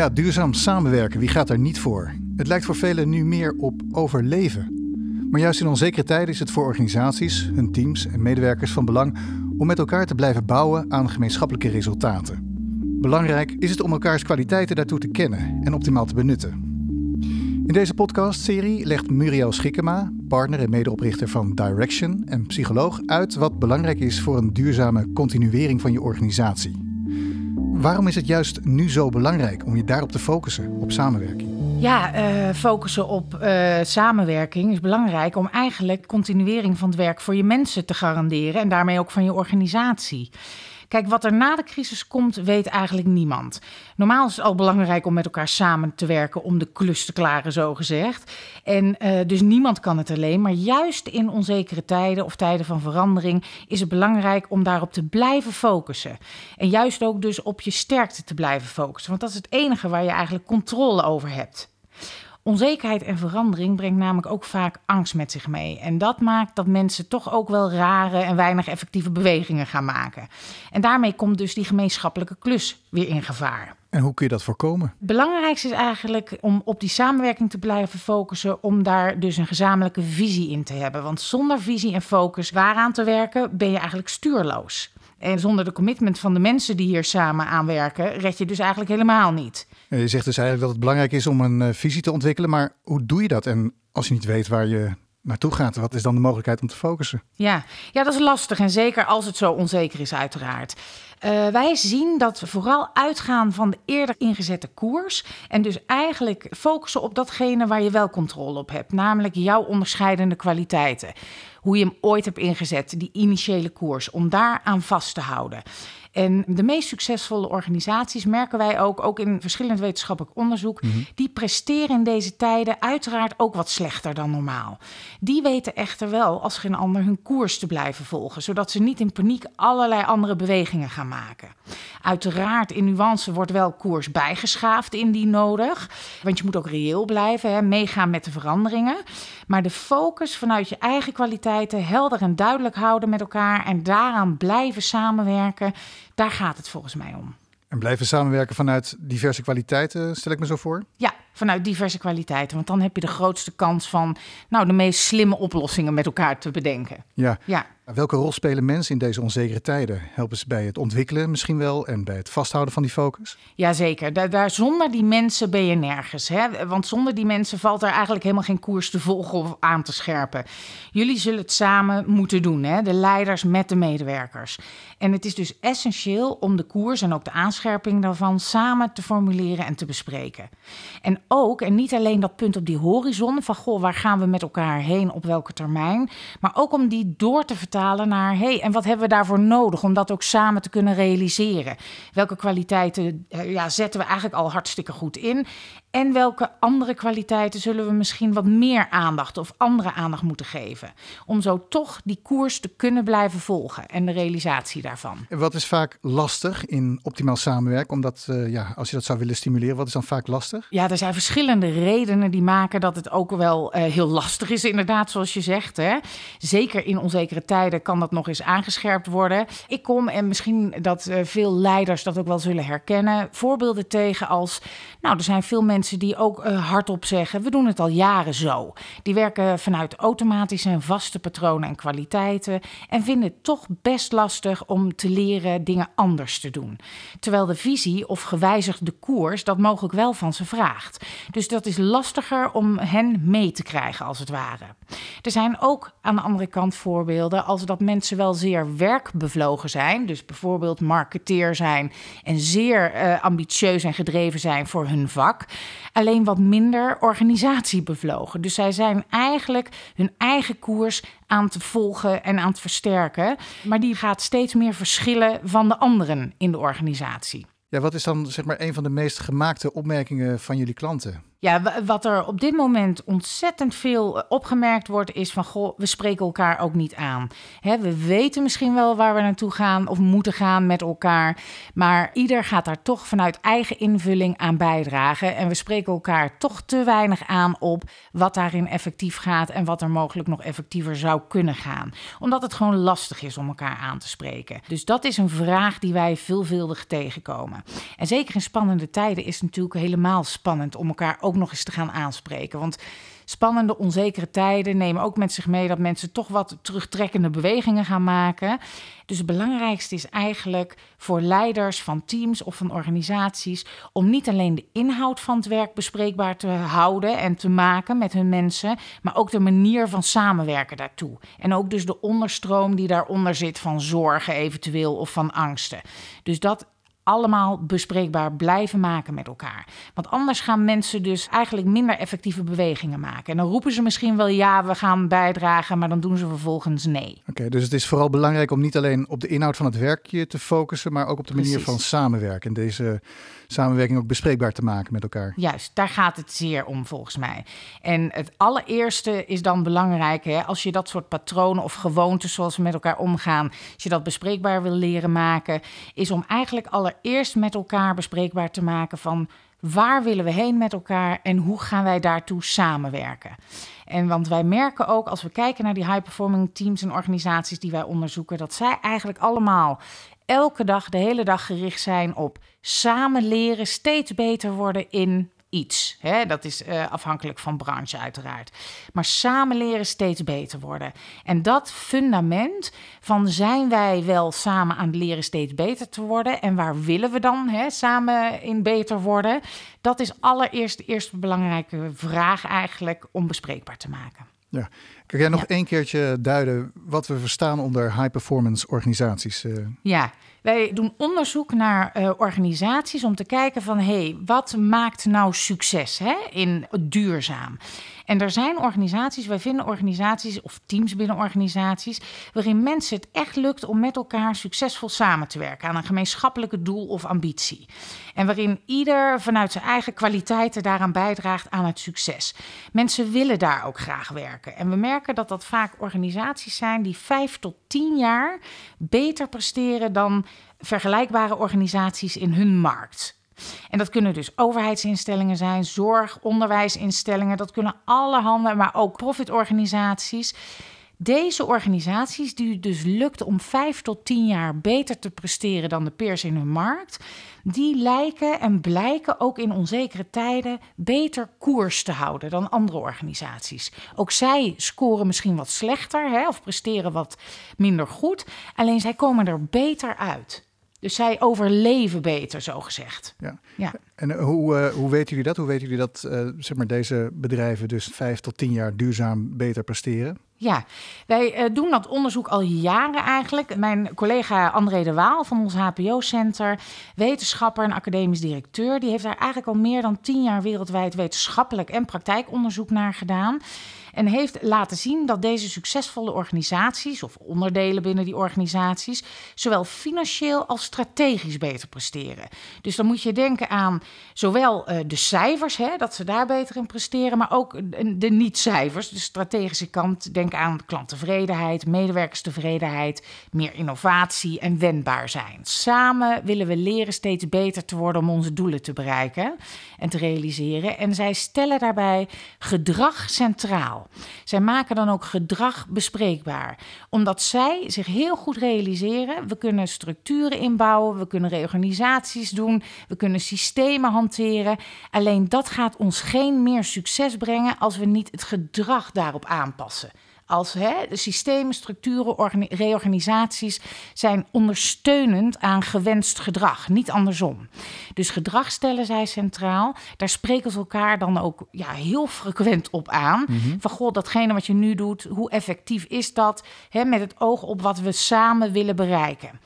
Ja, duurzaam samenwerken, wie gaat er niet voor? Het lijkt voor velen nu meer op overleven. Maar juist in onzekere tijden is het voor organisaties, hun teams en medewerkers van belang om met elkaar te blijven bouwen aan gemeenschappelijke resultaten. Belangrijk is het om elkaars kwaliteiten daartoe te kennen en optimaal te benutten. In deze podcastserie legt Muriel Schikkema, partner en medeoprichter van Direction en psycholoog, uit wat belangrijk is voor een duurzame continuering van je organisatie. Waarom is het juist nu zo belangrijk om je daarop te focussen, op samenwerking? Ja, uh, focussen op uh, samenwerking is belangrijk om eigenlijk continuering van het werk voor je mensen te garanderen en daarmee ook van je organisatie. Kijk, wat er na de crisis komt, weet eigenlijk niemand. Normaal is het al belangrijk om met elkaar samen te werken om de klus te klaren, zo gezegd. En uh, dus niemand kan het alleen. Maar juist in onzekere tijden of tijden van verandering is het belangrijk om daarop te blijven focussen. En juist ook dus op je sterkte te blijven focussen. Want dat is het enige waar je eigenlijk controle over hebt. Onzekerheid en verandering brengt namelijk ook vaak angst met zich mee. En dat maakt dat mensen toch ook wel rare en weinig effectieve bewegingen gaan maken. En daarmee komt dus die gemeenschappelijke klus weer in gevaar. En hoe kun je dat voorkomen? Het belangrijkste is eigenlijk om op die samenwerking te blijven focussen, om daar dus een gezamenlijke visie in te hebben. Want zonder visie en focus waaraan te werken, ben je eigenlijk stuurloos. En zonder de commitment van de mensen die hier samen aan werken, red je dus eigenlijk helemaal niet. Je zegt dus eigenlijk dat het belangrijk is om een eh, visie te ontwikkelen, maar hoe doe je dat? En als je niet weet waar je naartoe gaat, wat is dan de mogelijkheid om te focussen? Ja, ja dat is lastig en zeker als het zo onzeker is, uiteraard. Uh, wij zien dat we vooral uitgaan van de eerder ingezette koers. En dus eigenlijk focussen op datgene waar je wel controle op hebt. Namelijk jouw onderscheidende kwaliteiten. Hoe je hem ooit hebt ingezet, die initiële koers. Om daar aan vast te houden. En de meest succesvolle organisaties merken wij ook, ook in verschillend wetenschappelijk onderzoek, mhm. die presteren in deze tijden uiteraard ook wat slechter dan normaal. Die weten echter wel, als geen ander, hun koers te blijven volgen, zodat ze niet in paniek allerlei andere bewegingen gaan maken. Uiteraard, in nuance wordt wel koers bijgeschaafd indien nodig, want je moet ook reëel blijven, hè, meegaan met de veranderingen. Maar de focus vanuit je eigen kwaliteiten helder en duidelijk houden met elkaar en daaraan blijven samenwerken, daar gaat het volgens mij om. En blijven samenwerken vanuit diverse kwaliteiten, stel ik me zo voor? Ja, vanuit diverse kwaliteiten. Want dan heb je de grootste kans van nou, de meest slimme oplossingen met elkaar te bedenken. Ja. ja. Welke rol spelen mensen in deze onzekere tijden? Helpen ze bij het ontwikkelen misschien wel en bij het vasthouden van die focus? Jazeker. Daar, daar, zonder die mensen ben je nergens. Hè? Want zonder die mensen valt er eigenlijk helemaal geen koers te volgen of aan te scherpen. Jullie zullen het samen moeten doen, hè? de leiders met de medewerkers. En het is dus essentieel om de koers en ook de aanscherping daarvan samen te formuleren en te bespreken. En ook, en niet alleen dat punt op die horizon van goh, waar gaan we met elkaar heen, op welke termijn, maar ook om die door te vertalen naar hey, en wat hebben we daarvoor nodig om dat ook samen te kunnen realiseren? Welke kwaliteiten eh, ja, zetten we eigenlijk al hartstikke goed in? En welke andere kwaliteiten zullen we misschien wat meer aandacht of andere aandacht moeten geven? Om zo toch die koers te kunnen blijven volgen en de realisatie daarvan. Wat is vaak lastig in optimaal samenwerken? Omdat, uh, ja, als je dat zou willen stimuleren, wat is dan vaak lastig? Ja, er zijn verschillende redenen die maken dat het ook wel uh, heel lastig is, inderdaad, zoals je zegt. Hè? Zeker in onzekere tijden kan dat nog eens aangescherpt worden. Ik kom, en misschien dat uh, veel leiders dat ook wel zullen herkennen, voorbeelden tegen als, nou, er zijn veel mensen mensen die ook uh, hardop zeggen: we doen het al jaren zo. Die werken vanuit automatische en vaste patronen en kwaliteiten en vinden het toch best lastig om te leren dingen anders te doen. Terwijl de visie of gewijzigde koers dat mogelijk wel van ze vraagt. Dus dat is lastiger om hen mee te krijgen, als het ware. Er zijn ook aan de andere kant voorbeelden als dat mensen wel zeer werkbevlogen zijn, dus bijvoorbeeld marketeer zijn en zeer uh, ambitieus en gedreven zijn voor hun vak, alleen wat minder organisatiebevlogen. Dus zij zijn eigenlijk hun eigen koers aan te volgen en aan te versterken, maar die gaat steeds meer verschillen van de anderen in de organisatie. Ja, wat is dan zeg maar een van de meest gemaakte opmerkingen van jullie klanten? Ja, wat er op dit moment ontzettend veel eh, opgemerkt wordt, is van goh, we spreken elkaar ook niet aan. we weten misschien wel waar we naartoe gaan of moeten gaan met elkaar, maar ieder gaat daar toch vanuit eigen invulling aan bijdragen. En we spreken elkaar toch te weinig aan op wat daarin effectief gaat en wat er mogelijk nog effectiever zou kunnen gaan. Omdat het gewoon lastig is om elkaar aan te spreken. Dus dat is een vraag die wij veelvuldig tegenkomen. En zeker in spannende tijden is het natuurlijk helemaal spannend om elkaar ook ook nog eens te gaan aanspreken. Want spannende, onzekere tijden nemen ook met zich mee dat mensen toch wat terugtrekkende bewegingen gaan maken. Dus het belangrijkste is eigenlijk voor leiders van teams of van organisaties om niet alleen de inhoud van het werk bespreekbaar te houden en te maken met hun mensen, maar ook de manier van samenwerken daartoe. En ook dus de onderstroom die daaronder zit van zorgen eventueel of van angsten. Dus dat allemaal bespreekbaar blijven maken met elkaar. Want anders gaan mensen dus eigenlijk minder effectieve bewegingen maken. En dan roepen ze misschien wel ja, we gaan bijdragen, maar dan doen ze vervolgens nee. Oké, dus het is vooral belangrijk om niet alleen op de inhoud van het werkje te focussen, maar ook op de manier van samenwerken. En deze samenwerking ook bespreekbaar te maken met elkaar. Juist, daar gaat het zeer om volgens mij. En het allereerste is dan belangrijk, hè, als je dat soort patronen of gewoontes zoals we met elkaar omgaan, als je dat bespreekbaar wil leren maken, is om eigenlijk allereerst met elkaar bespreekbaar te maken van waar willen we heen met elkaar en hoe gaan wij daartoe samenwerken. En want wij merken ook als we kijken naar die high-performing teams en organisaties die wij onderzoeken, dat zij eigenlijk allemaal elke dag, de hele dag gericht zijn op samen leren, steeds beter worden in iets. Hè? Dat is uh, afhankelijk van branche uiteraard. Maar samen leren steeds beter worden. En dat fundament van zijn wij wel samen aan het leren steeds beter te worden en waar willen we dan hè, samen in beter worden? Dat is allereerst de eerste belangrijke vraag eigenlijk om bespreekbaar te maken. Ja. Kan jij nog één keertje duiden wat we verstaan onder high performance organisaties? Eh? Ja, wij doen onderzoek naar uh, organisaties om te kijken van hé, hey, wat maakt nou succes hè, in duurzaam? En er zijn organisaties, wij vinden organisaties of teams binnen organisaties, waarin mensen het echt lukt om met elkaar succesvol samen te werken aan een gemeenschappelijke doel of ambitie. En waarin ieder vanuit zijn eigen kwaliteiten daaraan bijdraagt aan het succes. Mensen willen daar ook graag werken. En we merken dat dat vaak organisaties zijn die vijf tot tien jaar beter presteren dan vergelijkbare organisaties in hun markt. En dat kunnen dus overheidsinstellingen zijn, zorg, onderwijsinstellingen, dat kunnen allerhande, maar ook profitorganisaties. Deze organisaties, die dus lukt om vijf tot tien jaar beter te presteren dan de peers in hun markt, die lijken en blijken ook in onzekere tijden beter koers te houden dan andere organisaties. Ook zij scoren misschien wat slechter hè, of presteren wat minder goed, alleen zij komen er beter uit. Dus zij overleven beter, zo gezegd. Ja. ja. En eh, hoe, uh, hoe weten jullie dat? Hoe weten jullie dat uh, zeg maar deze bedrijven dus vijf tot tien jaar duurzaam beter presteren? Ja, wij uh, doen dat onderzoek al jaren eigenlijk. Mijn collega André de Waal van ons HPO-center, wetenschapper en academisch directeur, die heeft daar eigenlijk al meer dan tien jaar wereldwijd wetenschappelijk en praktijkonderzoek naar gedaan. En heeft laten zien dat deze succesvolle organisaties of onderdelen binnen die organisaties zowel financieel als strategisch beter presteren. Dus dan moet je denken aan zowel uh, de cijfers, hè, dat ze daar beter in presteren, maar ook de niet-cijfers, de strategische kant. Denk aan klanttevredenheid, medewerkerstevredenheid, meer innovatie en wendbaar zijn. Samen willen we leren steeds beter te worden om onze doelen te bereiken en te realiseren. En zij stellen daarbij gedrag centraal. Zij maken dan ook gedrag bespreekbaar, omdat zij zich heel goed realiseren: we kunnen structuren inbouwen, we kunnen reorganisaties doen, we kunnen systemen hanteren. Alleen dat gaat ons geen meer succes brengen als we niet het gedrag daarop aanpassen als hè, de systemen, structuren, reorganisaties zijn ondersteunend aan gewenst gedrag, niet andersom. Dus gedrag stellen zij centraal. Daar spreken ze elkaar dan ook ja, heel frequent op aan. Mhm. Van goh, datgene wat je nu doet, hoe effectief is dat? Hè, met het oog op wat we samen willen bereiken.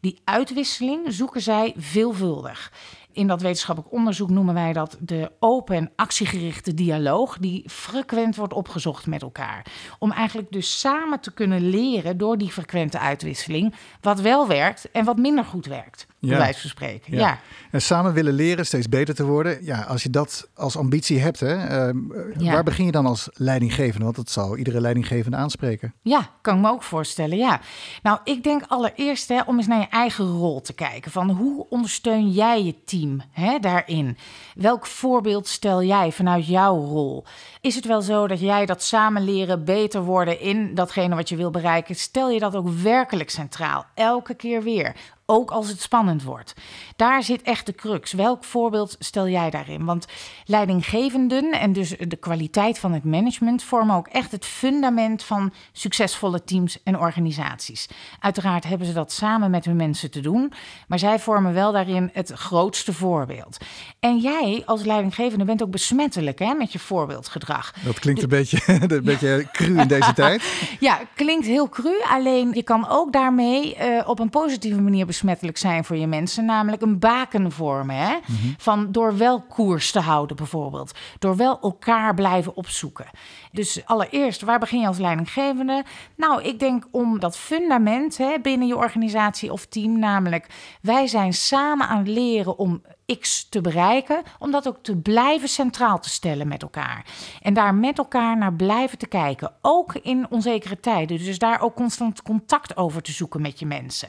Die uitwisseling zoeken zij veelvuldig. In dat wetenschappelijk onderzoek noemen wij dat de open en actiegerichte dialoog, die frequent wordt opgezocht met elkaar. Om eigenlijk dus samen te kunnen leren door die frequente uitwisseling wat wel werkt en wat minder goed werkt. Ja. Bij wijze van spreken. Ja. En samen willen leren steeds beter te worden. Ja, als je dat als ambitie hebt, hè, ehm, waar begin je dan als leidinggevende? Want dat zal iedere leidinggevende aanspreken. Ja, kan ik me ook voorstellen. Ja. Nou, ik denk allereerst hè, om eens naar je eigen rol te kijken. Van hoe ondersteun jij je team hè, daarin? Welk voorbeeld stel jij vanuit jouw rol? Is het wel zo dat jij dat samen leren, beter worden in datgene wat je wil bereiken? Stel je dat ook werkelijk centraal, elke keer weer? Ook als het spannend wordt. Daar zit echt de crux. Welk voorbeeld stel jij daarin? Want leidinggevenden en dus de kwaliteit van het management vormen ook echt het fundament van succesvolle teams en organisaties. Uiteraard hebben ze dat samen met hun mensen te doen, maar zij vormen wel daarin het grootste voorbeeld. En jij als leidinggevende bent ook besmettelijk hè, met je voorbeeldgedrag. Dat klinkt een beetje, een beetje cru in deze tijd. Ja, klinkt heel cru. Alleen je kan ook daarmee uh, op een positieve manier besmettelijk zijn voor je mensen. Namelijk een baken vormen. Hè? Mhm. Van door wel koers te houden bijvoorbeeld. Door wel elkaar blijven opzoeken. Dus allereerst, waar begin je als leidinggevende? Nou, ik denk om dat fundament hè, binnen je organisatie of team. Namelijk, wij zijn samen aan het leren om X te bereiken, om dat ook te blijven centraal te stellen met elkaar. En daar met elkaar naar blijven te kijken, ook in onzekere tijden. Dus daar ook constant contact over te zoeken met je mensen.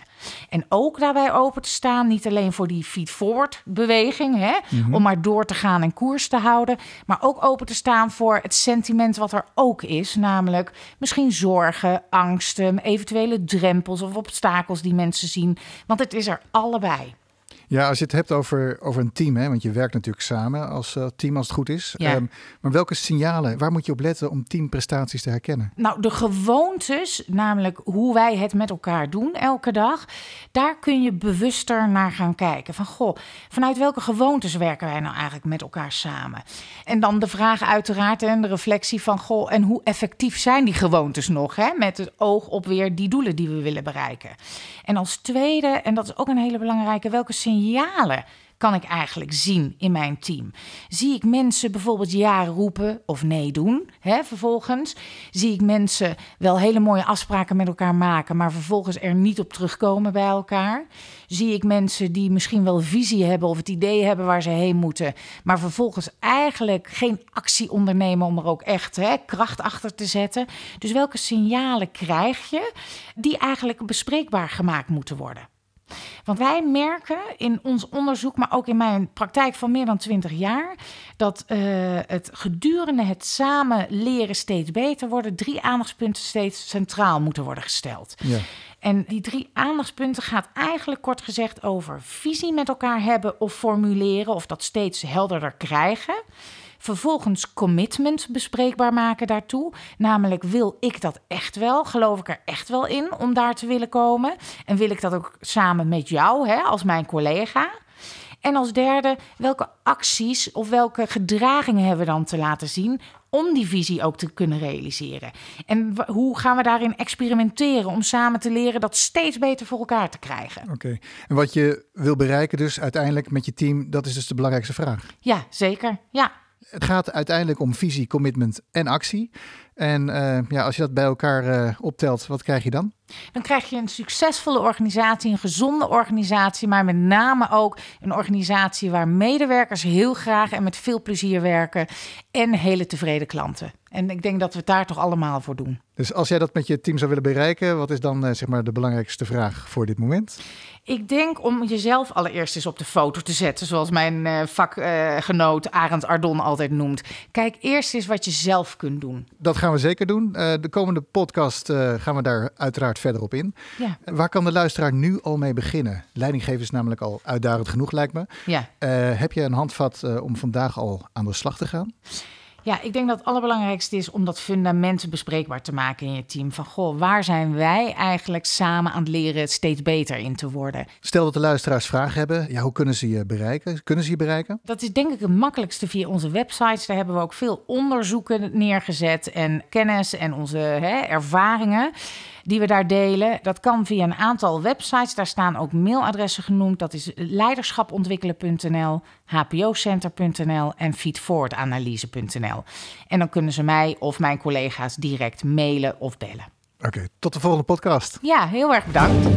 En ook daarbij open te staan, niet alleen voor die feed-forward beweging, hè, mhm. om maar door te gaan en koers te houden, maar ook open te staan voor het sentiment wat er ook is, namelijk misschien zorgen, angsten, eventuele drempels of obstakels die mensen zien, want het is er allebei. Ja, als je het hebt over, over een team, hè, want je werkt natuurlijk samen als uh, team als het goed is. Ehm, maar welke signalen, waar moet je op letten om teamprestaties te herkennen? Nou, de gewoontes, namelijk hoe wij het met elkaar doen elke dag, daar kun je bewuster naar gaan kijken. Van goh, vanuit welke gewoontes werken wij nou eigenlijk met elkaar samen? En dan de vraag uiteraard en de reflectie van goh, en hoe effectief zijn die gewoontes nog? Hè, met het oog op weer die doelen die we willen bereiken. En als tweede, en dat is ook een hele belangrijke, welke signalen signalen kan ik eigenlijk zien in mijn team? Zie ik mensen bijvoorbeeld ja roepen of nee doen? Hè, vervolgens zie ik mensen wel hele mooie afspraken met elkaar maken, maar vervolgens er niet op terugkomen bij elkaar? Zie ik mensen die misschien wel visie hebben of het idee hebben waar ze heen moeten, maar vervolgens eigenlijk geen actie ondernemen om er ook echt hè, kracht achter te zetten? Dus welke signalen krijg je die eigenlijk bespreekbaar gemaakt moeten worden? Want wij merken in ons onderzoek, maar ook in mijn praktijk van meer dan 20 jaar, dat uh, het gedurende het samen leren steeds beter worden, drie aandachtspunten steeds centraal moeten worden gesteld. Ja. En die drie aandachtspunten gaat eigenlijk kort gezegd over visie met elkaar hebben of formuleren, of dat steeds helderder krijgen. Vervolgens commitment bespreekbaar maken daartoe. Namelijk, wil ik dat echt wel? Geloof ik er echt wel in om daar te willen komen? En wil ik dat ook samen met jou, hè, als mijn collega? En als derde, welke acties of welke gedragingen hebben we dan te laten zien om die visie ook te kunnen realiseren? En hoe gaan we daarin experimenteren om samen te leren dat steeds beter voor elkaar te krijgen? Oké, en wat je wil bereiken dus uiteindelijk met je team, dat is dus de belangrijkste vraag. Ja, zeker. Ja het gaat uiteindelijk om visie, commitment en actie. En uh, ja, als je dat bij elkaar uh, optelt, wat krijg je dan? Dan krijg je een succesvolle organisatie, een gezonde organisatie, maar met name ook een organisatie waar medewerkers heel graag en met veel plezier werken en hele tevreden klanten. En ik denk dat we het daar toch allemaal voor doen. Dus als jij dat met je team zou willen bereiken, wat is dan uh, zeg maar de belangrijkste vraag voor dit moment? Ik denk om jezelf allereerst eens op de foto te zetten, zoals mijn uh, vakgenoot Arend Ardon altijd noemt. Kijk eerst eens wat je zelf kunt doen. Dat gaan we zeker doen. Uh, de komende podcast gaan we daar uiteraard verder op in. Ja. Waar kan de luisteraar nu al mee beginnen? Leidinggeven is namelijk al uitdagend genoeg, lijkt me. Ja. heb je een handvat om vandaag al aan de slag te gaan? Ja, ik denk dat het allerbelangrijkste is om dat fundament bespreekbaar te maken in je team. Van goh, waar zijn wij eigenlijk samen aan het leren steeds beter in te worden? Stel dat de luisteraars vragen hebben, ja, hoe kunnen ze je bereiken? Kunnen ze je bereiken? Dat is denk ik het makkelijkste via onze websites. Daar hebben we ook veel onderzoeken neergezet en kennis en onze hè, ervaringen. Die we daar delen. Dat kan via een aantal websites. Daar staan ook mailadressen genoemd. Dat is leiderschapontwikkelen.nl, hpocenter.nl en feedforwardanalyse.nl. En dan kunnen ze mij of mijn collega's direct mailen of bellen. Oké, tot de volgende podcast. Ja, heel erg bedankt.